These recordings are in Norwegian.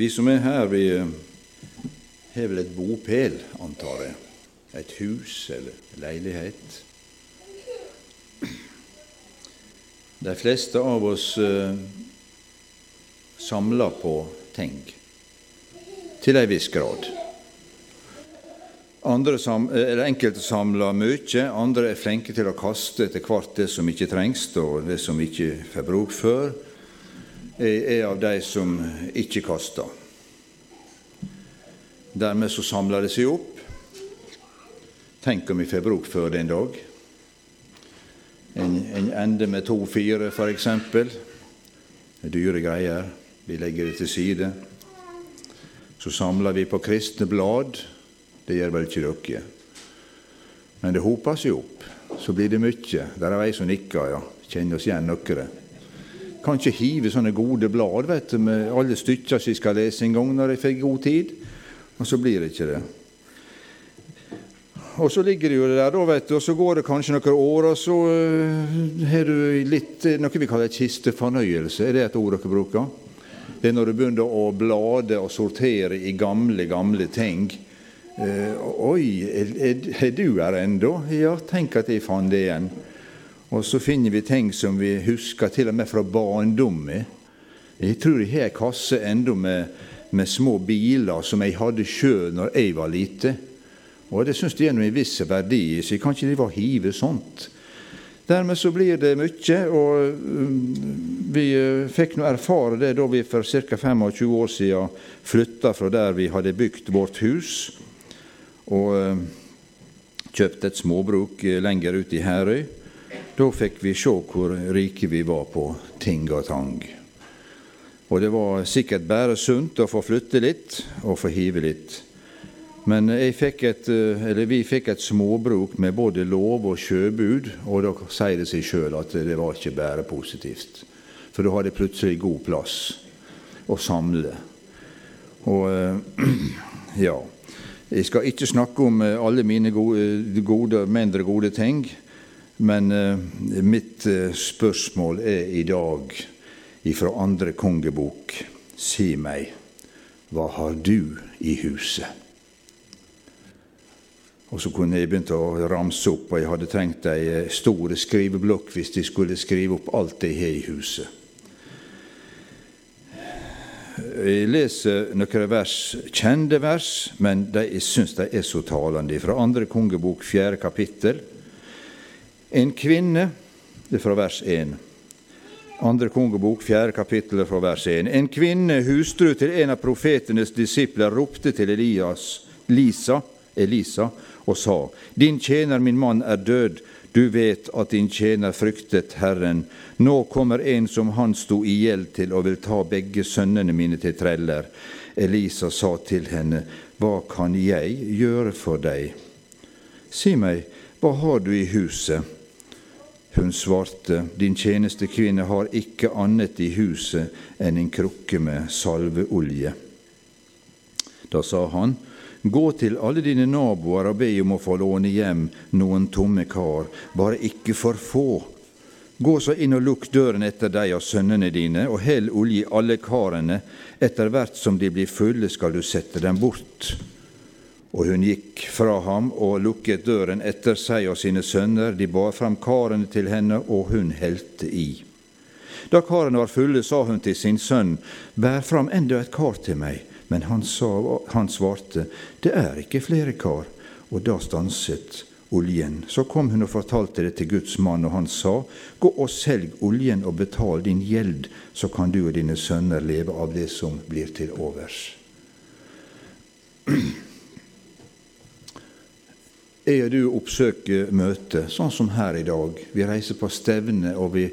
Vi som er her, vi eh, har vel et bopel, antar jeg. Et hus eller leilighet. De fleste av oss eh, samler på ting, til ei viss grad. Sam, enkelte samler mye, andre er flinke til å kaste etter hvert det som ikke trengs, og det som ikke får bruk for er av de som ikke kaster. Dermed så samler det seg opp. Tenk om vi får bruk for det en dag. En, en ende med to-fire, f.eks. Dyre greier. Vi legger det til side. Så samler vi på kristne blad. Det gjør vel ikke dere. Men det hoper seg opp. Så blir det mye. Der er ei som nikker, ja. Kjenner oss igjen noen. Kan ikke hive sånne gode blad vet du, med alle stykker som jeg skal lese en gang når jeg får god tid. Og så blir det ikke det. Og så ligger det jo der, da, vet du, og så går det kanskje noen år, og så uh, har du litt noe vi kaller kistefornøyelse. Er det et ord dere bruker? Det er når du begynner å blade og sortere i gamle, gamle ting. Eh, oi, er, er, er du her ennå? Ja, tenk at jeg fant det igjen. Og så finner vi ting som vi husker til og med fra barndommen. Jeg tror jeg har ei kasse ennå med, med, små biler som jeg hadde sjøl når jeg var lite. Og det syns jeg er en viss verdi, så jeg kan ikke drive og hive sånt. Dermed så blir det mye, og um, vi uh, fikk nå erfare det da vi for ca. 25 år siden flytta fra der vi hadde bygd vårt hus, og uh, kjøpte et småbruk uh, lenger ute i Herøy. Da fikk vi se hvor rike vi var på ting og tang. Og det var sikkert bare sunt å få flytte litt og få hive litt. Men fikk et, eh, vi fikk et småbruk med både lov og sjøbud, og da sier det seg sjøl at det var ikke bare positivt. For da hadde jeg plutselig god plass å samle. Og eh, ja Jeg skal ikke snakke om eh, alle mine gode, gode mindre gode ting. Men eh, mitt eh, spørsmål er i dag ifra andre kongebok. Si meg, hva har du i huset? Og så kunne jeg begynt å ramse opp, og jeg hadde trengt ei eh, stor skriveblokk hvis jeg skulle skrive opp alt jeg har i huset. Jeg leser noen vers, kjente vers, men de, jeg syns de er så talende. Fra andre kongebok, fjerde kapittel. En kvinne Det er fra vers 1. Andre kongebok, fjerde kapittel fra vers 1. En kvinne, hustru til en av profetenes disipler, ropte til Elias, Lisa, Elisa og sa:" Din tjener, min mann, er død. Du vet at din tjener fryktet Herren. Nå kommer en som han sto i gjeld til og vil ta begge sønnene mine til treller. Elisa sa til henne, Hva kan jeg gjøre for deg? Si meg, hva har du i huset? Hun svarte, Din tjenestekvinne har ikke annet i huset enn en krukke med salveolje. Da sa han, Gå til alle dine naboer og be om å få låne hjem noen tomme kar, bare ikke for få. Gå så inn og lukk døren etter deg og sønnene dine, og hell olje i alle karene. Etter hvert som de blir fulle, skal du sette dem bort. Og hun gikk fra ham og lukket døren etter seg og sine sønner. De bar fram karene til henne, og hun helte i. Da karene var fulle, sa hun til sin sønn, Bær fram enda et kar til meg. Men han, sa, han svarte, Det er ikke flere kar. Og da stanset oljen. Så kom hun og fortalte det til Guds mann, og han sa, Gå og selg oljen og betal din gjeld, så kan du og dine sønner leve av det som blir til overs. Jeg og du oppsøker møter, sånn som her i dag. Vi reiser på stevne, og vi,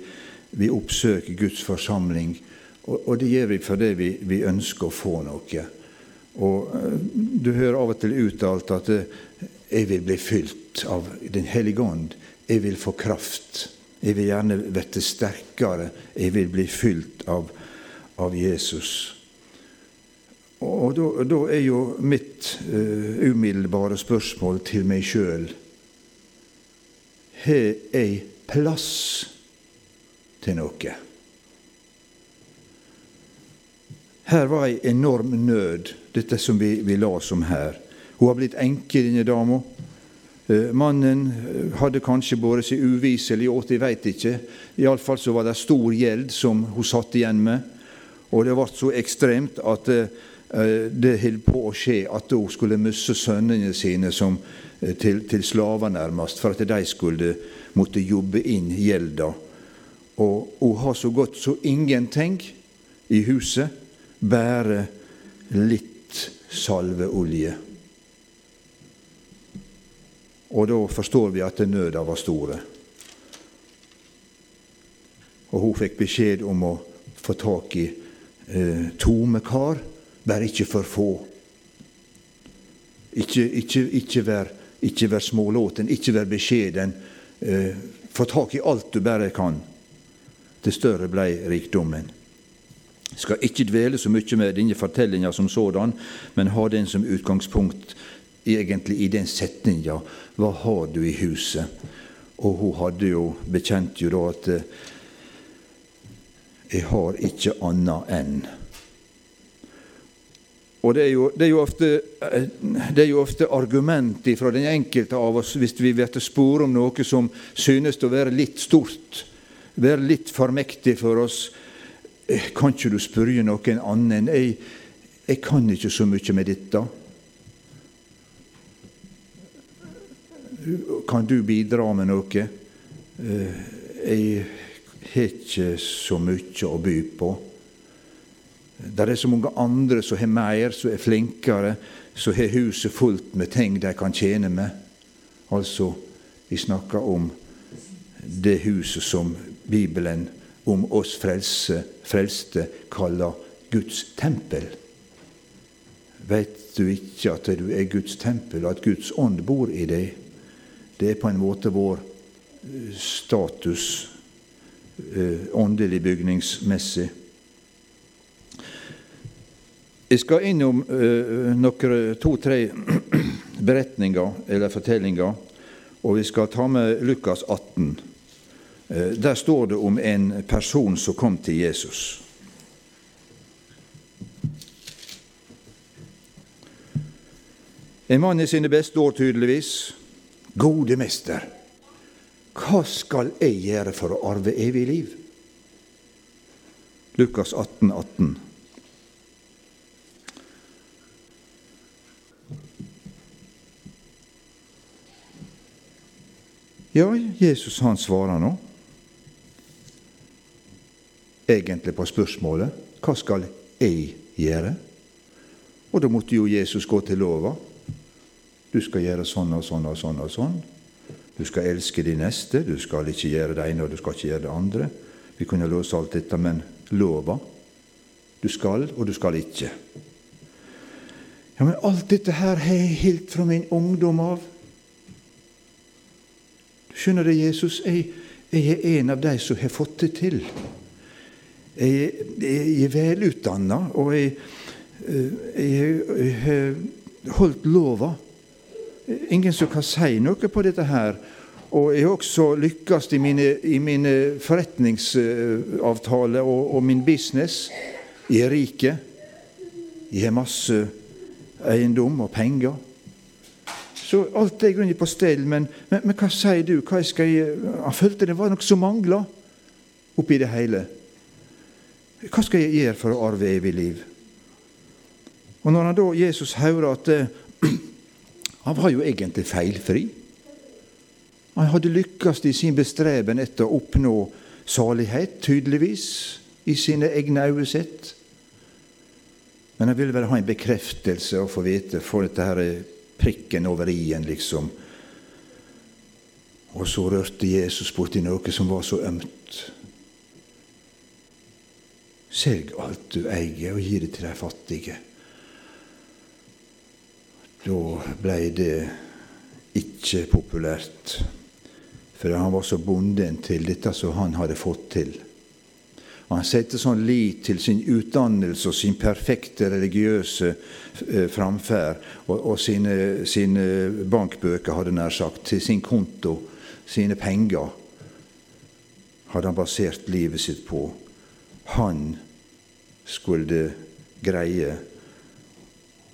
vi oppsøker Guds forsamling. Og, og, det gjør vi fordi vi, vi ønsker å få noe. Og uh, Du hører av og til uttalt at uh, 'jeg vil bli fylt av Den hellige ånd'. 'Jeg vil få kraft'. 'Jeg vil gjerne bli sterkere'. 'Jeg vil bli fylt av, av Jesus'. Og da, er jo mitt uh, umiddelbare spørsmål til meg sjøl Har jeg plass til noe? Her var ei enorm nød, dette som vi, vi las om her. Hun har blitt enke, denne dama. Eh, mannen eh, hadde kanskje båret seg uviselig åt, jeg veit ikke. Iallfall så var det stor gjeld som hun satt igjen med. Og det ble så ekstremt at det holdt på å skje at hun skulle miste sønnene sine som, til, til slaver, nærmest, for at de skulle måtte jobbe inn gjelda. Og hun har så godt som ingenting i huset, bare litt salveolje. Og da forstår vi at nøda var store. Og hun fikk beskjed om å få tak i eh, tomme kar, bare ikke for få. Ikke, ikke, ikke vær, ikke vær smålåten, ikke vær beskjeden. Eh, få tak i alt du bare kan. Til større blei rikdommen. Skal ikke dvele så mye med denne fortellinga som sådan, men ha den som utgangspunkt egentlig i den setninga 'Hva har du i huset?' Og hun hadde jo bekjent jo da at 'Jeg har ikke anna enn' Og det er, jo, det, er ofte, det er jo, ofte, argument fra den enkelte av oss hvis vi blir spore om noe som synes å være litt stort, være litt for mektig for oss. Eh, kan ikke du spørre noen annen? Jeg, jeg kan ikke så mye med dette. Kan du bidra med noe? Eh, jeg har ikke så mye å by på. Det er så mange andre som har mer, som er flinkere, som har huset fullt med ting de kan tjene med. Altså, vi snakker om det huset som Bibelen om oss frelse, frelste kaller Guds tempel. Vet du ikke at du er Guds tempel, og at Guds ånd bor i deg? Det er på en måte vår eh, status eh, åndelig bygningsmessig. Jeg skal innom uh, noen to-tre beretninger eller fortellinger, og vi skal ta med Lukas 18. Uh, der står det om en person som kom til Jesus. En mann i sine beste år, tydeligvis. Gode mester, hva skal jeg gjøre for å arve evig liv? Lukas 18, 18. Ja, Jesus han svarer nå egentlig på spørsmålet hva skal jeg gjøre? Og da måtte jo Jesus gå til lova. Du skal gjøre sånn og sånn og sånn og sånn. Du skal elske de neste, du skal ikke gjøre det ene og du skal ikke gjøre det andre. Vi kunne låse alt dette, men lova Du skal, og du skal ikke. Ja, Men alt dette her har jeg helt fra min ungdom av. Skjønner du, Jesus? Jeg, jeg er en av de som har fått det til. Jeg, jeg er velutdanna, og jeg, jeg har holdt lova ingen som kan si noe på dette her. Og jeg har også lykkes i mine, i mine forretningsavtaler og, og, min business. Jeg er rik. Jeg har masse eiendom og penger. Så alt er i grunnen på stell. Men, men, men, hva sier du? Hva skal jeg, han følte det var noe som mangla oppi det hele. Hva skal jeg gjøre for å arve evig liv? Og når han da, Jesus hører at Han var jo egentlig feilfri. Han hadde lykkes i sin bestreben etter å oppnå salighet, tydeligvis, i sine egne øyne sett. Men han ville vel ha en bekreftelse og få vite for dette her prikken over i-en, liksom. Og så rørte Jesus borti noe som var så ømt. Selg alt du eier, og gi det til de fattige. Da ble det ikke populært. For han var så bonden til dette som han hadde fått til. Og han setter sånn lit til sin utdannelse og sin perfekte religiøse eh, framferd og, og sine, sine, bankbøker, hadde nær sagt, til sin konto, sine penger, hadde han basert livet sitt på. Han skulle greie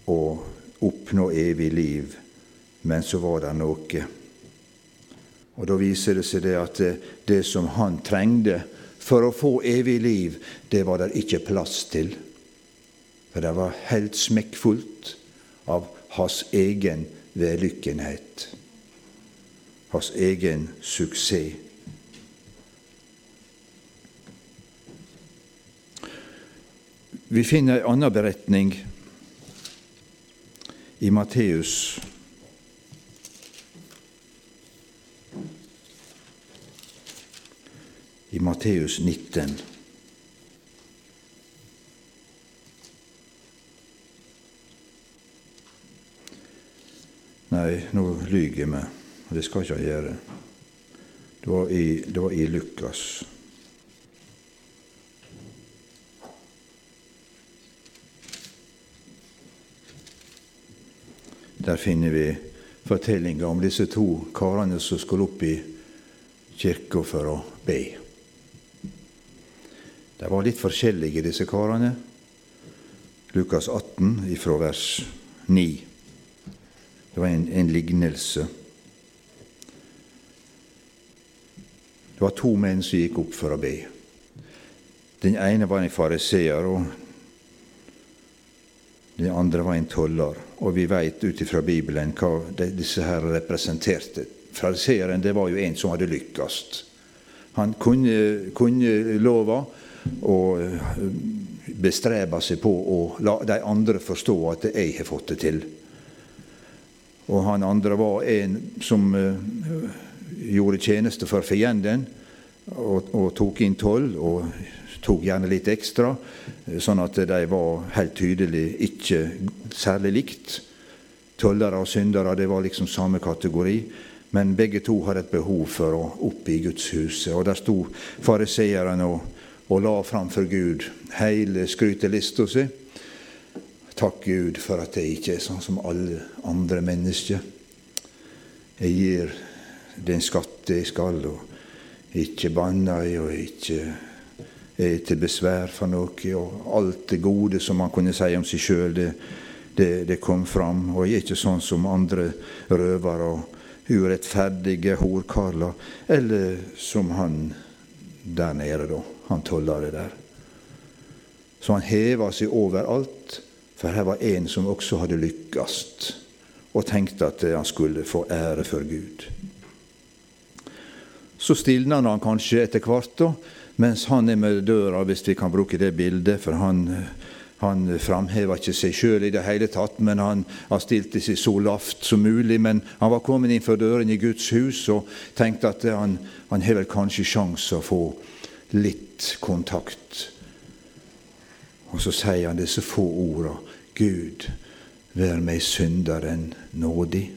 å oppnå evig liv, men så var det noe. Og Da viser det seg det at det, det som han trengte for å få evig liv, det var det ikke plass til. For det var helt smekkfullt av hans egen vellykkenhet, hans egen suksess. Vi finner en annen beretning i Matteus i Matteus 19. Nei, nå lyver jeg meg, og det skal ikke jeg gjøre. Det var i, det var i Lukas. Der finner vi fortellinga om disse to karene som skulle opp i kirka for å be. De var litt forskjellige, disse karene. Lukas 18, ifra vers 9. Det var en, en lignelse. Det var to menn som gikk opp for å be. Den ene var en fariseer, og den andre var en toller. Og vi veit ut ifra Bibelen hva disse her representerte. Fariseeren det var jo en som hadde lykkast. Han kunne, kunne lova, og eh, bestrebe seg på å la de andre forstå at jeg har fått det til. Og han andre var en som uh, gjorde tjeneste for fienden og, og tok inn toll, og tok gjerne litt ekstra, eh, sånn at de var helt tydelig ikke særlig likt. Tollere og syndere det var liksom samme kategori. Men begge to hadde et behov for å opp i gudshuset. Og der sto fariseeren og og la framfor Gud hele skrytelista si. Takk, Gud, for at jeg ikke er sånn som alle andre mennesker. Jeg gir den skatt jeg skal, og ikke banner jeg, og ikke er til besvær for noe. Og alt det gode som man kunne si om seg sjøl, det, det, det, kom fram. Og jeg er ikke sånn som andre røvere og urettferdige horkarler, eller som han der nede, da han tollere der. Så han heva seg over alt, for her var en som også hadde lykkast, og tenkte at han skulle få ære for Gud. Så stilna han kanskje etter hvert, da, mens han er med døra, hvis vi kan bruke det bildet, for han han framheva ikke seg sjøl i det hele tatt, men han, han stilte seg så lavt som mulig. Men han var kommet inn for døren i Guds hus og tenkte at han, han har vel kanskje sjanse å få litt kontakt. Og så sier han disse få orda Gud, vær meg synderen nådig.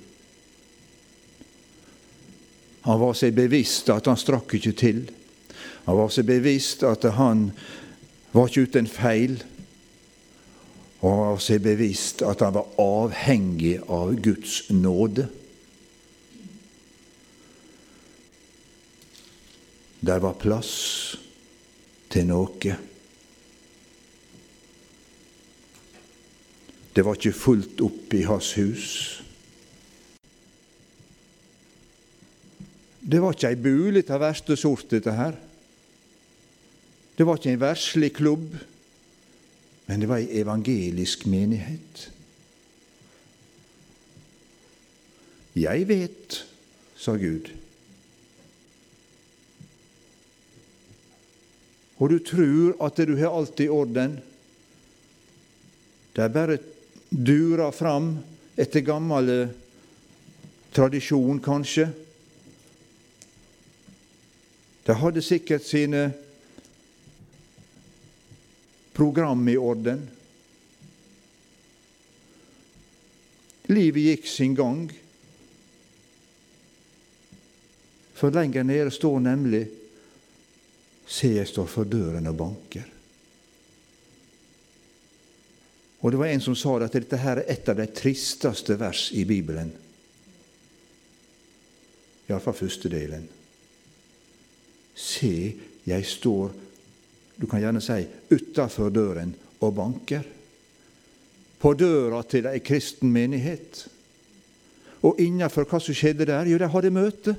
Han var seg bevisst at han strakk ikke til. Han var seg bevisst at han var ikke uten feil. Og han var seg bevisst at han var avhengig av Guds nåde. Der var plass til noe. Det var ikke fullt opp i hans hus. Det var ikke ei bule av verste sort, dette her. Det var ikke en verslig klubb, men det var ei evangelisk menighet. Jeg vet, sa Gud, og du tror at du har alt i orden. Er bare durer fram etter gammel tradisjon, kanskje. De hadde sikkert sine program i orden. Livet gikk sin gang. For lenger nede står nemlig Se, jeg står for døren og banker. Og det var en som sa at dette her er et av de tristeste vers i Bibelen. Iallfall første delen. Se, jeg står, du kan gjerne si, utafor døren og banker. på døra til ei kristen menighet. Og innafor hva som skjedde der? Jo, de hadde møte.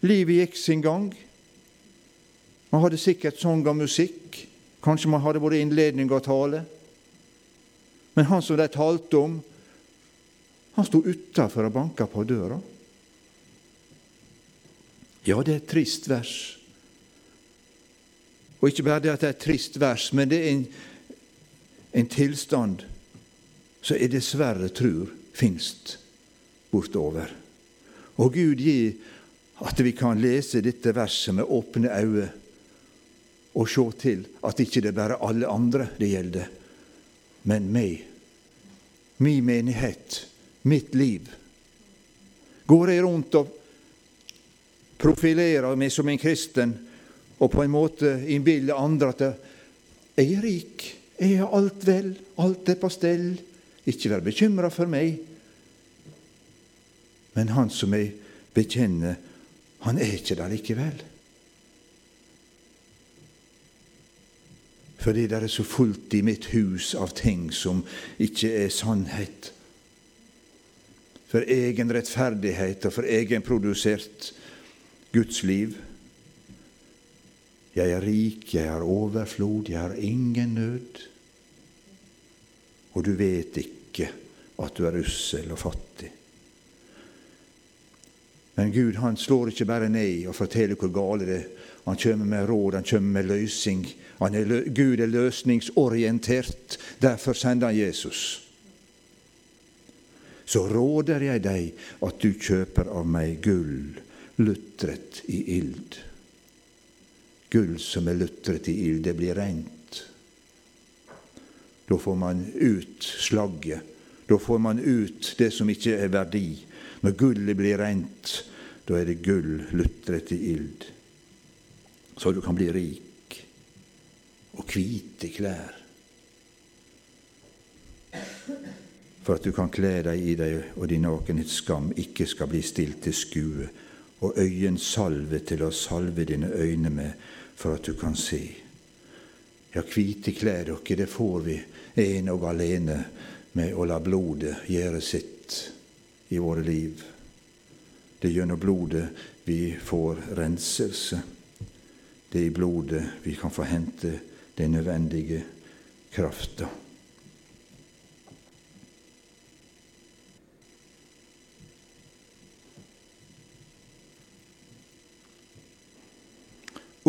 Livet gikk sin gang. Man hadde sikkert sang og musikk. Kanskje man hadde både innledning og tale. Men han som de talte om, han sto utafor og banka på døra. Ja, det er et trist vers. Og ikke bare det at det er et trist vers, men det er en, en tilstand som jeg dessverre tror finst bortover. Og Gud gi at vi kan lese dette verset med åpne øyne og se til at ikke det bare alle andre det gjelder, men meg, min menighet, mitt liv. Går jeg rundt og profilerer meg som en kristen og på en måte innbiller andre at jeg er rik, jeg har alt vel, alt er på stell, ikke vær bekymra for meg. Men han som jeg bekjenner, han er ikke der likevel. Fordi det er så fullt i mitt hus av ting som ikke er sannhet. For egen rettferdighet og for egenprodusert Guds liv. Jeg er rik, jeg har overflod, jeg har ingen nød. Og du vet ikke at du er ussel og fattig. Men Gud han slår ikke bare ned og forteller hvor gale det er. Han kommer med råd, han kommer med løsning. Er, Gud er løsningsorientert. Derfor sender han Jesus. Så råder jeg deg at du kjøper av meg gull lutret i ild. Gull som er lutret i ild, det blir rent. Da får man ut slagget. Da får man ut det som ikke er verdi. Når gullet blir rent, da er det gull lutret i ild. Så du kan bli rik og hvite klær. For at du kan kle deg i deg og din nakenhets skam ikke skal bli stilt til skue og øyensalve til å salve dine øyne med, for at du kan se. Ja, hvite klær dere, det får vi en og alene med å la blodet gjøre sitt i våre liv. Det er gjennom blodet vi får renselse. Det er i blodet vi kan få hente den nødvendige krafta.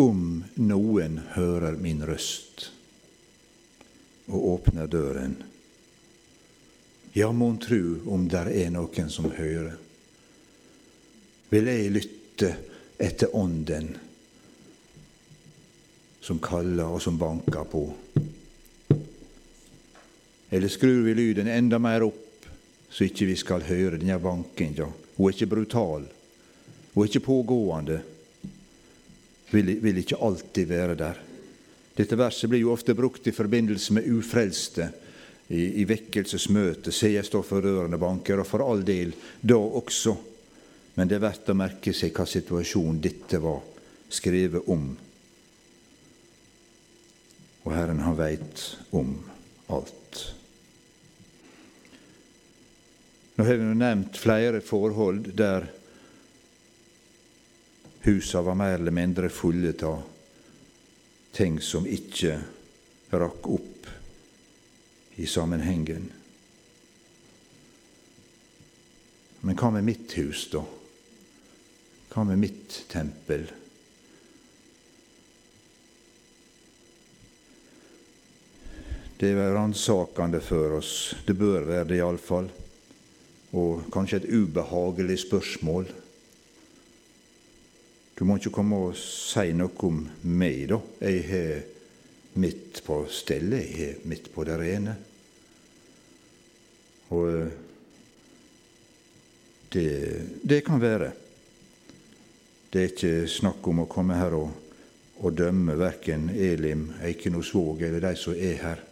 om noen hører min røst og åpner døren. Ja, mon tru om der er noen som hører. Vil jeg lytte etter Ånden som kaller og som banker på? Eller skrur vi lyden enda mer opp, så ikke vi skal høre denne bankinga? Hun er ikke brutal, hun er ikke pågående vil, vil ikke alltid være der. Dette verset blir jo ofte brukt i forbindelse med ufrelste i, i vekkelsesmøtet. Se, jeg står for dørene banker, og for all del da også. Men det er verdt å merke seg hva situasjon dette var skrevet om. Og Herren, han veit om alt. Nå har vi nevnt flere forhold der Husa var mer eller mindre fulle av ting som ikke rakk opp i sammenhengen. Men hva med mitt hus, da? Hva med mitt tempel? Det er ransakende for oss. Det bør være det iallfall. Og kanskje et ubehagelig spørsmål. Du må ikke komme og si noe om meg, da. Jeg har mitt på stellet, jeg har mitt på det rene. Og eh, det, det, kan være. Det er ikke snakk om å komme her og, og dømme verken Elim, Eikenosvåg eller de som er her.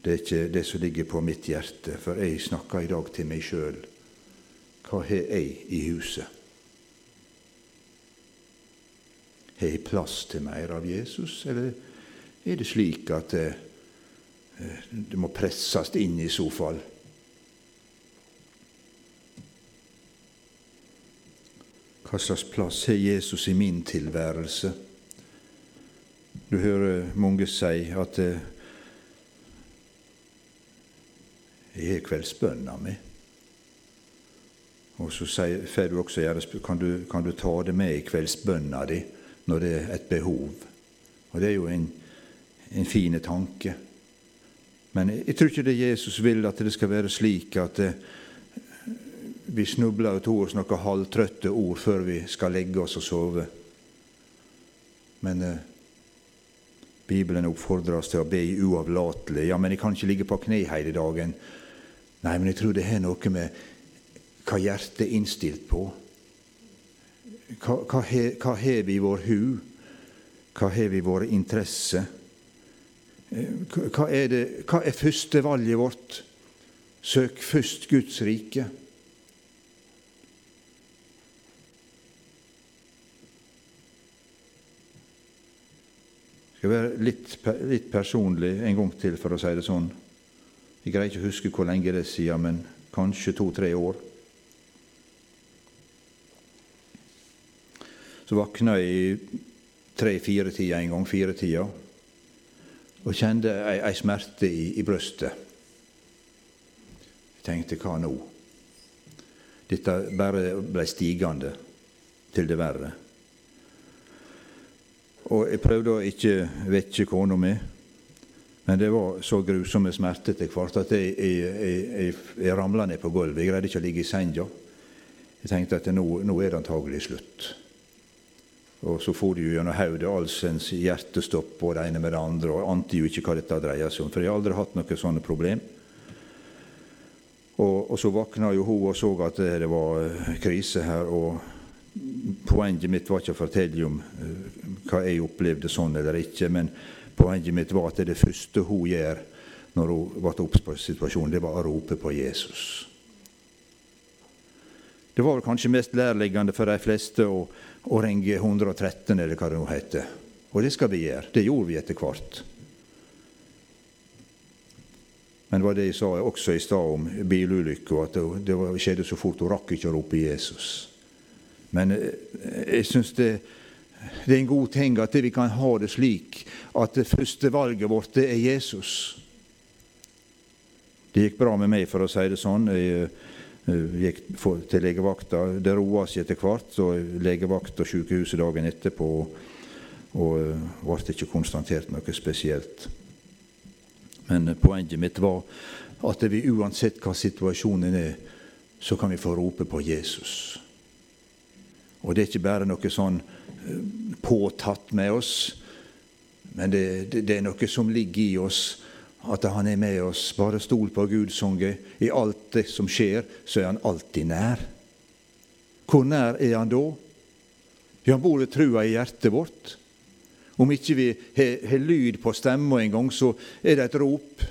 Det er ikke det som ligger på mitt hjerte, for jeg snakker i dag til meg sjøl. Hva har jeg i huset? Har jeg plass til mer av Jesus, eller er det slik at det, det må presses inn i så fall. Hva slags plass har Jesus i min tilværelse? Du hører mange si at eh, jeg har kveldsbønna mi. Og så får du også gjøre kan du, kan du ta det med i kveldsbønna di når det er et behov. Og det er jo en, en fin tanke. Men jeg tror ikke det Jesus vil at det skal være slik at eh, vi snubler og tar oss noen halvtrøtte ord før vi skal legge oss og sove. Men eh, Bibelen oppfordrer oss til å be uavlatelig. Ja, men jeg kan ikke ligge på kne hele dagen. Nei, men jeg tror det har noe med hva hjertet er innstilt på. Hva, har vi i vår hu? Hva har vi i våre interesser? Hva er, det, hva er førstevalget vårt? Søk først Guds rike. Skal være litt, litt, personlig en gang til, for å si det sånn. Jeg greier ikke å huske hvor lenge det er siden, men kanskje to-tre år. Så våkna jeg i tre-fire-tida en gang, fire-tida, og kjente ei, ei smerte i, i, brøstet. Jeg tenkte hva nå? Dette bare ble stigende til det verre. Og jeg prøvde å ikke vekke kona mi, men det var så grusomme smerter etter hvert at jeg, jeg, jeg, jeg ramla ned på gulvet. Jeg greide ikke å ligge i senga. Jeg tenkte at nå, nå er det antagelig slutt. Og så for det jo gjennom hodet allsens hjertestopp og det ene med det andre, og ante jo ikke hva dette dreier seg om, for jeg har aldri hatt noen sånne problem. Og, og, så våkna jo hun og så at det var krise her. og Poenget mitt var ikke å fortelle om uh, hva jeg opplevde sånn eller ikke, men poenget mitt var at det første hun gjør når hun ble obs på situasjonen, det var å rope på Jesus. Det var vel kanskje mest lærliggende for de fleste å å ringe 113, eller hva det nå heter. Og det skal vi gjøre. Det gjorde vi etter hvert. Men det var det jeg sa også i stad om bilulykker, at det skjedde så fort. Hun rakk ikke å rope Jesus. Men eh, jeg syns det, det, er en god ting at vi kan ha det slik at det første valget vårt det er Jesus. Det gikk bra med meg, for å si det sånn. Jeg Eh, gikk til legevakta. Det roa seg etter hvert, så legevakt og sykehuset dagen etterpå. Og eh, ble ikke konstatert noe spesielt. Men eh, poenget mitt var at vi uansett hva situasjonen er, så kan vi få rope på Jesus. Og det er ikke bare noe sånn påtatt med oss, men det, det, det er noe som ligger i oss at han er med oss. Bare stol på Gud, sang I alt det som skjer, så er han alltid nær. Hvor nær er han da? Ja, han bor ved trua i hjertet vårt. Om ikke vi har lyd på stemma engang, så er det et rop.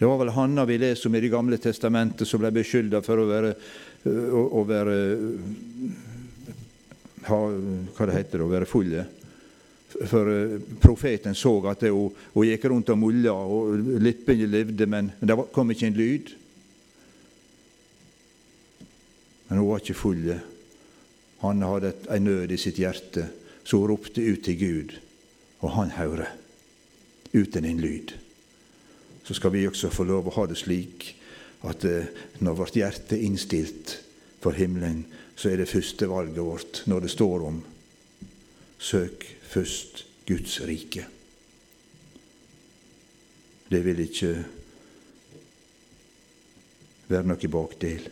Det var vel Hanna vi leser om i Det gamle testamentet, som ble beskylda for å være, å, å være ha, Hva det heter det, å være fulle. For eh, profeten så at hun, hun gikk rundt og mulla, og lippene levde, men det kom ikke en lyd. Men hun var ikke full. Han hadde en nød i sitt hjerte, så hun ropte ut til Gud, og han hører uten en lyd. Så skal vi også få lov å ha det slik at eh, når vårt hjerte er innstilt for himmelen, så er det første valget vårt når det står om søk først Guds rike. Det vil ikke være noe bakdel.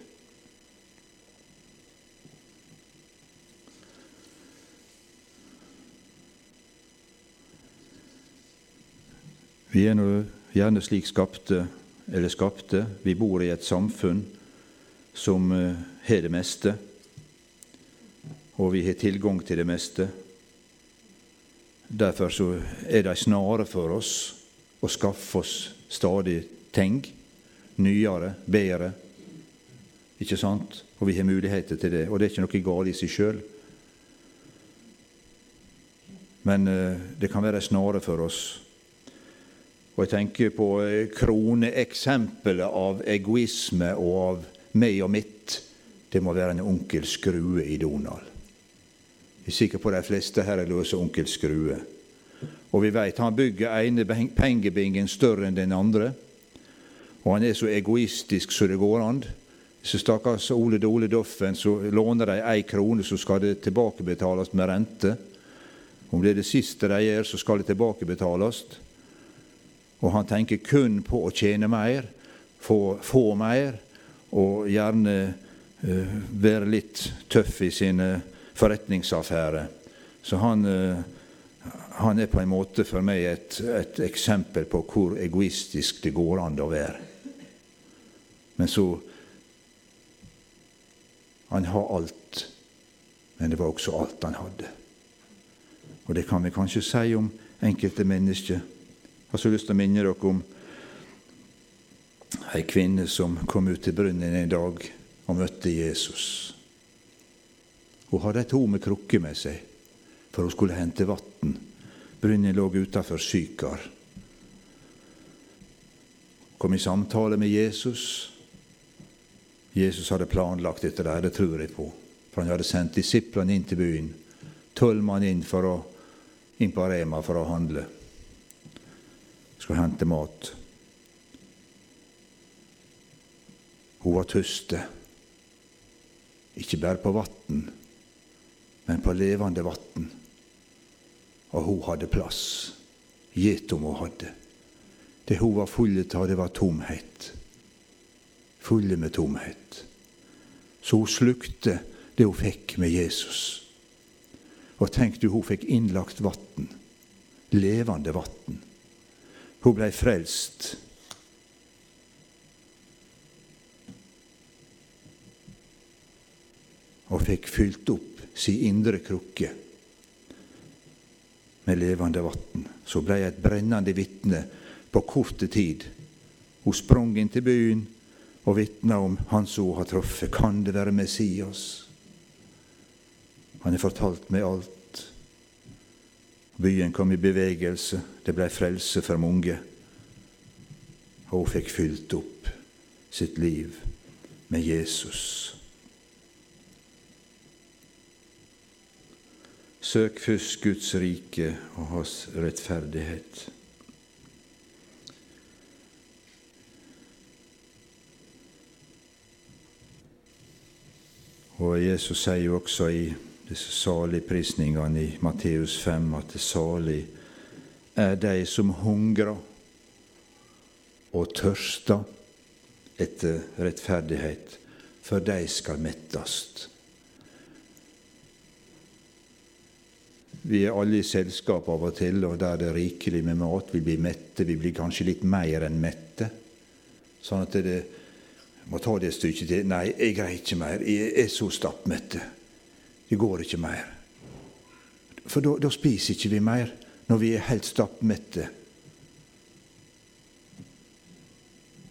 Vi er nå gjerne slik skapte, eller skapte. Vi bor i et samfunn som eh, har det meste, og vi har tilgang til det meste. Derfor så er det ei snare for oss å skaffe oss stadig ting. Nyere, bedre. Ikke sant? Og vi har muligheter til det. Og det er ikke noe galt i seg sjøl. Men uh, det kan være ei snare for oss. Og jeg tenker på eh, kroneeksempelet av egoisme og av meg og mitt. Det må være en onkel Skrue i Donald. Jeg er sikker på de fleste her er løse onkel Skrue. Og vi veit han bygger ene pengebingen større enn den andre. Og han er så egoistisk så det går an. Så stakkars Ole Dole Doffen, så låner de ei krone, så skal det tilbakebetales med rente. Om det er det siste de gjør, så skal det tilbakebetales. Og han tenker kun på å tjene mer, få, få mer, og gjerne uh, være litt tøff i sine forretningsaffærer. Så han, uh, han, er på en måte for meg et, et, eksempel på hvor egoistisk det går an å være. Men så Han har alt, men det var også alt han hadde. Og det kan vi kanskje si om enkelte mennesker. Jeg har så lyst til å minne dere om ei kvinne som kom ut til brunnen en dag og møtte Jesus. Hun hadde ei tom krukke med seg, for hun skulle hente vann. Brunnen lå utafor Sykar. Kom i samtale med Jesus. Jesus hadde planlagt dette der, det tror jeg på. For han hadde sendt disiplene inn til byen. Tolv mann inn, inn på Rema for å handle skulle hente mat. Hun var tøste, ikke bare på vann, men på levende vann. Og hun hadde plass. Gjett om hun hadde. Det hun var full av, det var tomhet. Fulle med tomhet. Så hun slukte det hun fikk med Jesus. Og tenk du, hun fikk innlagt vann. Levende vann. Hun blei frelst. Og fikk fylt opp si indre krukke med levende vann. Så blei et brennende vitne på korte tid. Hun sprang inn til byen og vitna om han som hun har truffet. Kan det være Messias? Han har fortalt meg alt. Byen kom i bevegelse, det blei frelse for mange. Hun fikk fylt opp sitt liv med Jesus. Søk først Guds rike og hans rettferdighet. Og Jesus sier jo også i disse saligprisningene i Matteus 5, at det salig er de som hungrer og tørster etter rettferdighet, for de skal mettast. Vi er alle i selskap av og til, og der det er rikelig med mat. Vi blir mette, vi blir kanskje litt mer enn mette. Sånn at det må ta det stykket til. Nei, jeg greier ikke mer. Jeg er så stappmette. Det går ikke mer. For da spiser ikke vi mer når vi er helt stappmette.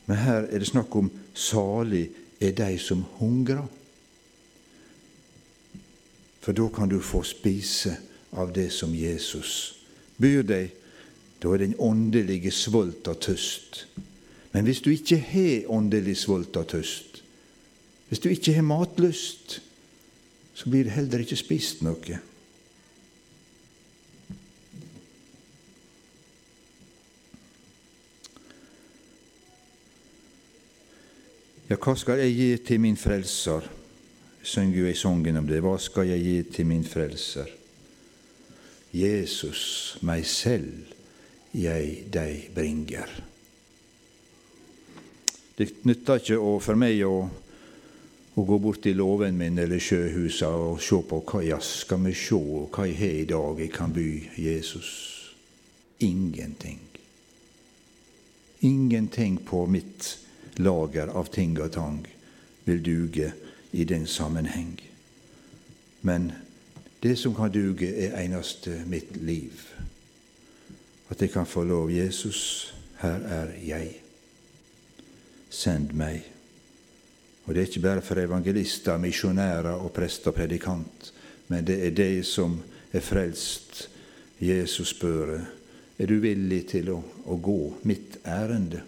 Men her er det snakk om salig er de som hungrer. For da kan du få spise av det som Jesus byr deg. Da er det en åndelige svolt og tøst. Men hvis du ikke har åndelig svolt og tøst, hvis du ikke har matlyst, så blir det heller ikke spist noe. Ja, hva skal jeg gi til min frelser? synger jo i sangen om det. Hva skal jeg gi til min frelser? Jesus, meg selv, jeg deg bringer. Det nytter ikke for meg å å, gå bort til låven min eller sjøhusa og se på hva jeg skal vi se, hva jeg har i dag jeg kan by Jesus. Ingenting. Ingenting på mitt lager av ting og tang vil duge i den sammenheng. Men det som kan duge, er eneste mitt liv. At jeg kan få lov Jesus, her er jeg. Send meg. Og det er ikke bare for evangelister, misjonærer og prest og predikant, men det er de som er frelst. Jesus spør Er du villig til å, å gå mitt ærende?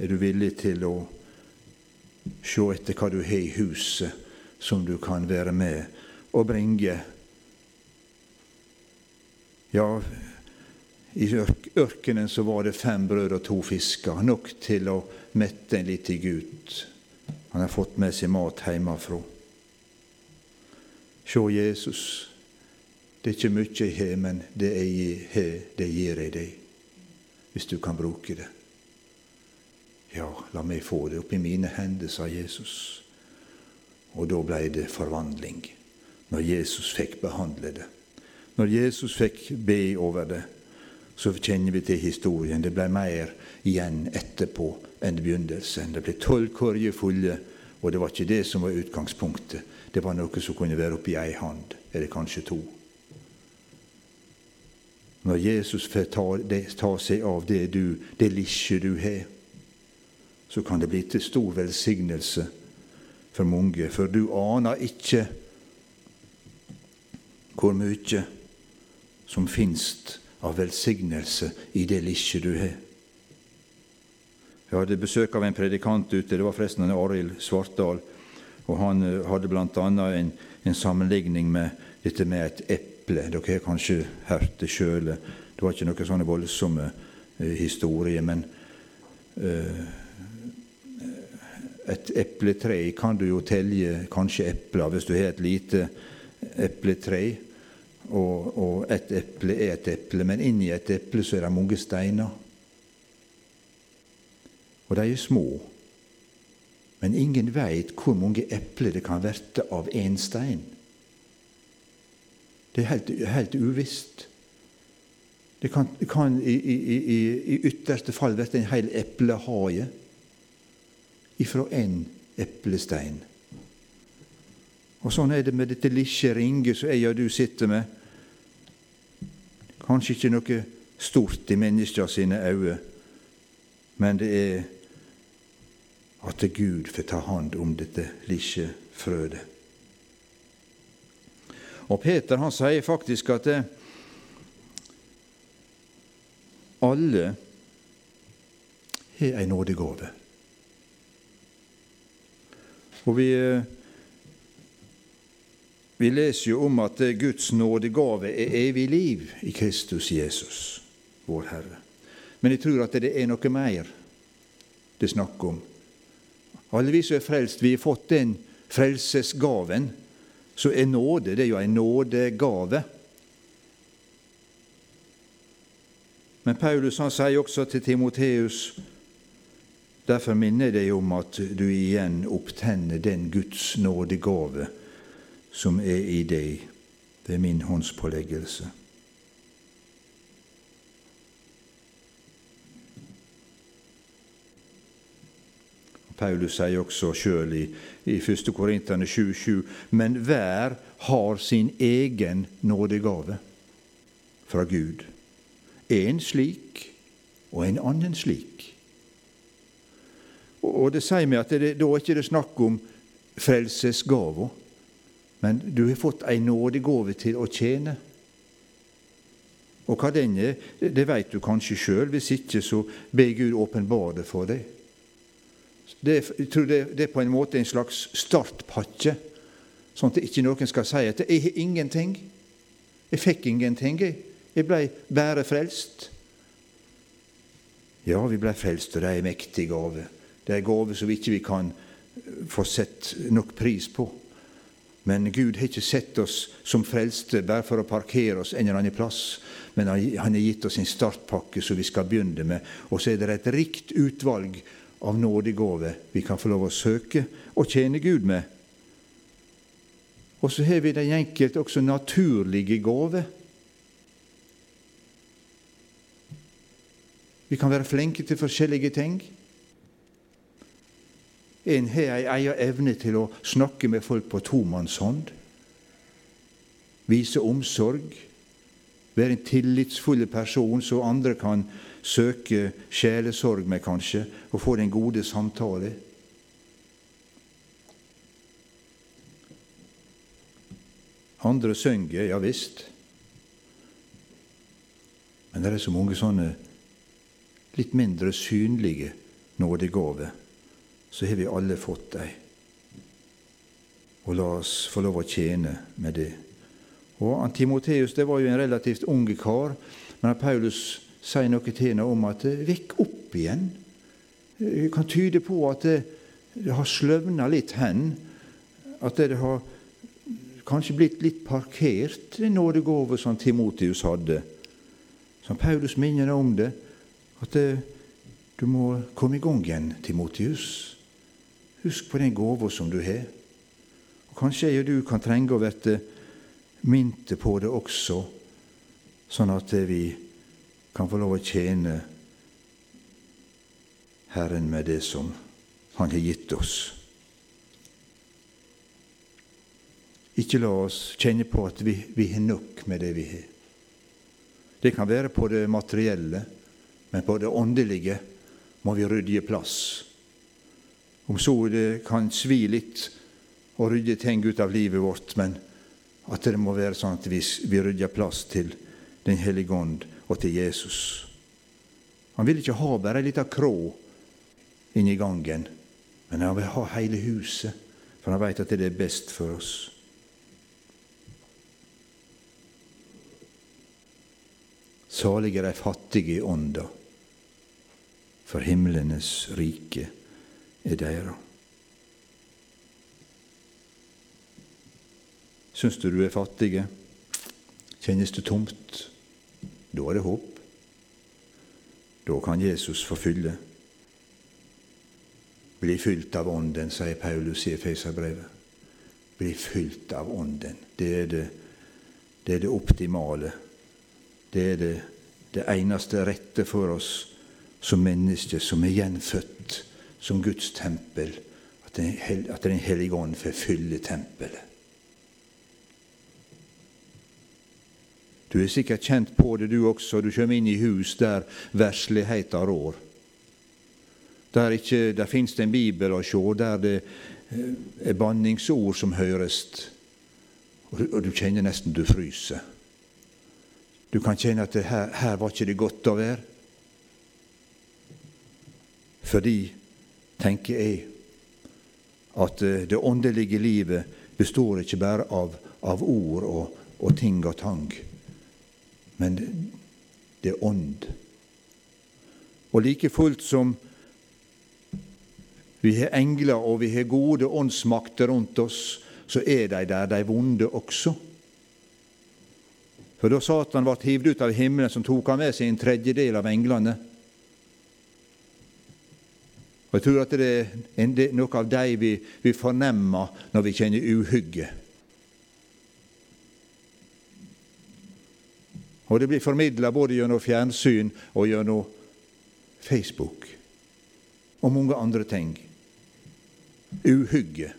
Er du villig til å se etter hva du har i huset som du kan være med og bringe? Ja, i ørkenen så var det fem brød og to fisker, nok til å mette en liten gutt. Han har fått med seg mat hjemmefra. Se Jesus. Det er ikke mye jeg har, men det jeg har, det gir jeg deg, hvis du kan bruke det. Ja, la meg få det opp i mine hender, sa Jesus. Og da blei det forvandling, når Jesus fikk behandle det. Når Jesus fikk be over det, så kjenner vi til historien. Det ble mer igjen etterpå enn begynnelsen. Det ble tolv korger fulle, og det var ikke det som var utgangspunktet. Det var noe som kunne være oppi ei hand, eller kanskje to. Når Jesus får ta, ta seg av det, du, det lille du har, så kan det bli til stor velsignelse for mange. For du aner ikke hvor mye som finst av velsignelse i det lille du har. Jeg hadde besøk av en predikant ute, det var forresten en Arild Svartdal. og Han eh, hadde bl.a. En, en sammenligning med dette med et eple. Dere har kanskje hørt det sjøl. Det var ikke noen sånne voldsomme eh, historier. Men eh, et epletre kan du jo telje kanskje epler hvis du har et lite epletre og, og et eple er et eple, men inni et eple så er det mange steiner. Og de er små. Men ingen veit hvor mange epler det kan verte av én stein. Det er helt, helt uvisst. Det kan, kan i, i, i, i, ytterste fall verte en hel eplehage ifra én eplestein. Og Sånn er det med dette lille ringet som jeg og du sitter med. Kanskje ikke noe stort i menneska sine øyne, men det er at Gud får ta hånd om dette lille frøet. Og Peter han sier faktisk at det, alle har en nådegave. Og vi eh, vi leser jo om at Guds nådegave er evig liv i Kristus Jesus, vår Herre. Men jeg tror at det er noe mer det er snakk om. Alle vi som er frelst, vi har fått den frelsesgaven. Så er nåde det er jo en nådegave. Men Paulus han sier også til Timoteus Derfor minner jeg deg om at du igjen opptenner den Guds nådegave som er i deg. Er min håndspåleggelse. Paulus sier også sjøl i, i 1. Korinterne 7,7.: Men hver har sin egen nådegave fra Gud. En slik og en annen slik. Og, Det sier meg at det, da er ikke det snakk om frelsesgava, men du har fått ei nådegåve til å tjene. Og hva den er, det veit du kanskje sjøl. Hvis ikke, så be Gud åpenbare det for deg. Det, jeg tror det, det, er på en måte en slags startpakke, sånn at ikke noen skal si at 'jeg har ingenting'. Jeg fikk ingenting, jeg. Jeg blei bare frelst. Ja, vi blei frelst, og det er ei mektig gave. Det er ei gave som vi ikke kan få sett nok pris på. Men Gud har ikke sett oss som frelste bare for å parkere oss en eller annen plass. Men Han har gitt oss en startpakke som vi skal begynne med. Og så er det et rikt utvalg av nådegaver vi kan få lov å søke og tjene Gud med. Og så har vi den enkelte også naturlige gaver. Vi kan være flinke til forskjellige ting. En har ei eia evne til å snakke med folk på tomannshånd. Vise omsorg. Være en tillitsfull person så andre kan søke sjelesorg med, kanskje, og få den gode samtale. Andre synger, ja visst. Men det er så mange sånne litt mindre synlige nådegaver. Så har vi alle fått dem. Og la oss få lov å tjene med det. Og Timoteus det var jo en relativt ung kar, men Paulus sier noe til henne om at det vekk opp igjen. Det kan tyde på at det, det har sløvna litt hen. At det har kanskje blitt litt parkert, den nådegave som Timoteus hadde. Som Paulus minner om det, at det, du må komme i gang igjen, Timotius. Husk på den gåva som du har. Og Kanskje jeg og du kan trenge å bli minte på det også, sånn at vi kan få lov å tjene Herren med det som Han har gitt oss. Ikke la oss kjenne på at vi, vi har nok med det vi har. Det kan være på det materielle, men på det åndelige må vi rydde plass. Om så det kan svi litt å rydde ting ut av livet vårt, men at det må være sånn at vi, vi rydder plass til Den hellige ånd og til Jesus. Han vil ikke ha bare ei lita krå inni gangen, men han vil ha hele huset, for han veit at det er best for oss. Salige er de fattige i ånda, for himlenes rike er deira. Syns du du er fattig? Kjennes det tomt? Da er det håp. Da kan Jesus forfylle. Bli fylt av Ånden, sier Paulus i Efeserbrevet. Bli fylt av Ånden. Det er det, det, er det optimale. Det er det, det eneste rette for oss som mennesker som er gjenfødt som Guds tempel, at Den, hellige ånd får fylle tempelet. Du er sikkert kjent på det, du også. Du kommer inn i hus der versligheta rår. Der, ikke, der fins det en bibel å se, der det eh, er banningsord som høres, og du kjenner nesten du fryser. Du kan kjenne at her, her var ikke det godt å være. Fordi, tenker jeg, at eh, det åndelige livet består ikke bare av, av ord og, og, ting og tang, men det er ånd. Og like fullt som vi har engler og vi har gode åndsmakter rundt oss, så er de der, de vonde også. For da Satan ble hivd ut av himmelen, som tok han med seg en tredjedel av englene. Og Jeg tror at det er noe av dem vi, vi fornemmer når vi kjenner uhygge. Og det blir formidla både gjennom fjernsyn og gjennom Facebook og mange andre ting. Uhygge.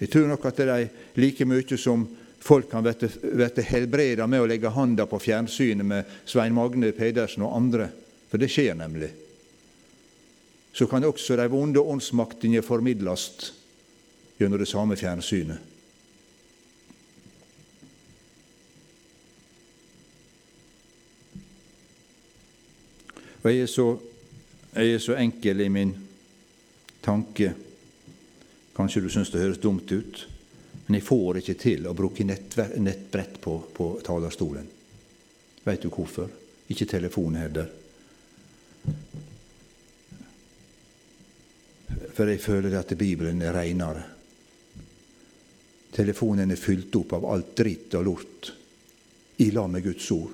Jeg tror nok at det er like mye som folk kan bli helbreda med å legge handa på fjernsynet med Svein Magne Pedersen og andre, for det skjer nemlig. Så kan også de vonde åndsmaktene formidles gjennom det samme fjernsynet. Og jeg er så, jeg er så enkel i min tanke Kanskje du syns det høres dumt ut, men jeg får ikke til å bruke nettbrett på, på talerstolen. Veit du hvorfor? Ikke telefon heller. For jeg føler at Bibelen er reinere. Telefonen er fylt opp av alt dritt og lort i lag med Guds ord.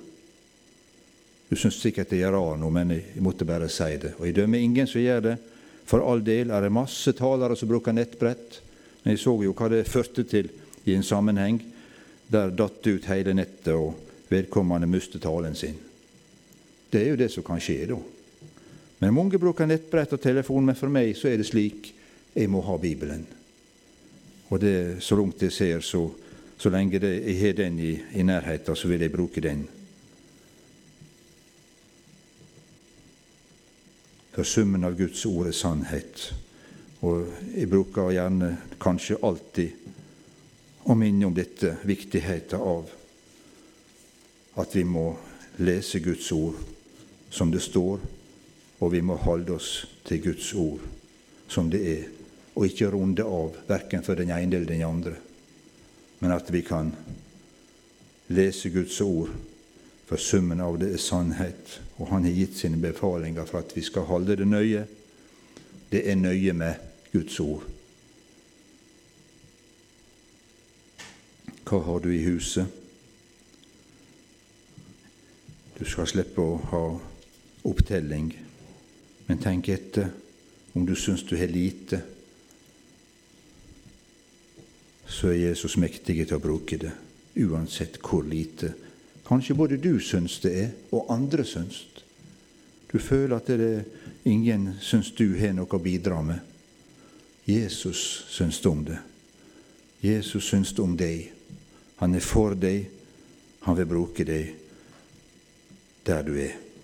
Du syns sikkert jeg er rar nå, men jeg måtte bare si det. Og jeg dømmer ingen som gjør det. For all del er det masse talere som bruker nettbrett. Men jeg så jo hva det førte til i en sammenheng. Der datt ut hele nettet, og vedkommende mistet talen sin. Det er jo det som kan skje, da. Men mange bruker nettbrett og telefon, men for meg så er det slik jeg må ha Bibelen. Og det, så langt jeg ser, så, så lenge det, jeg har den i, i nærheten, så vil jeg bruke den. For summen av Guds ord er sannhet. Og jeg bruker gjerne, kanskje alltid, å minne om dette, viktigheten av at vi må lese Guds ord som det står, og vi må holde oss til Guds ord som det er, og ikke runde av verken for den ene eller den andre, men at vi kan lese Guds ord, for summen av det er sannhet, og Han har gitt sine befalinger for at vi skal holde det nøye. Det er nøye med Guds ord. Hva har du i huset? Du skal slippe å ha opptelling, men tenk etter om du syns du har lite. Så er Jesus mektig til å bruke det, uansett hvor lite. Kanskje både du syns det er, og andre syns. Du føler at det er ingen syns du har noe å bidra med. Jesus syns om det. Jesus syns om deg. Han er for deg. Han vil bruke deg der du er.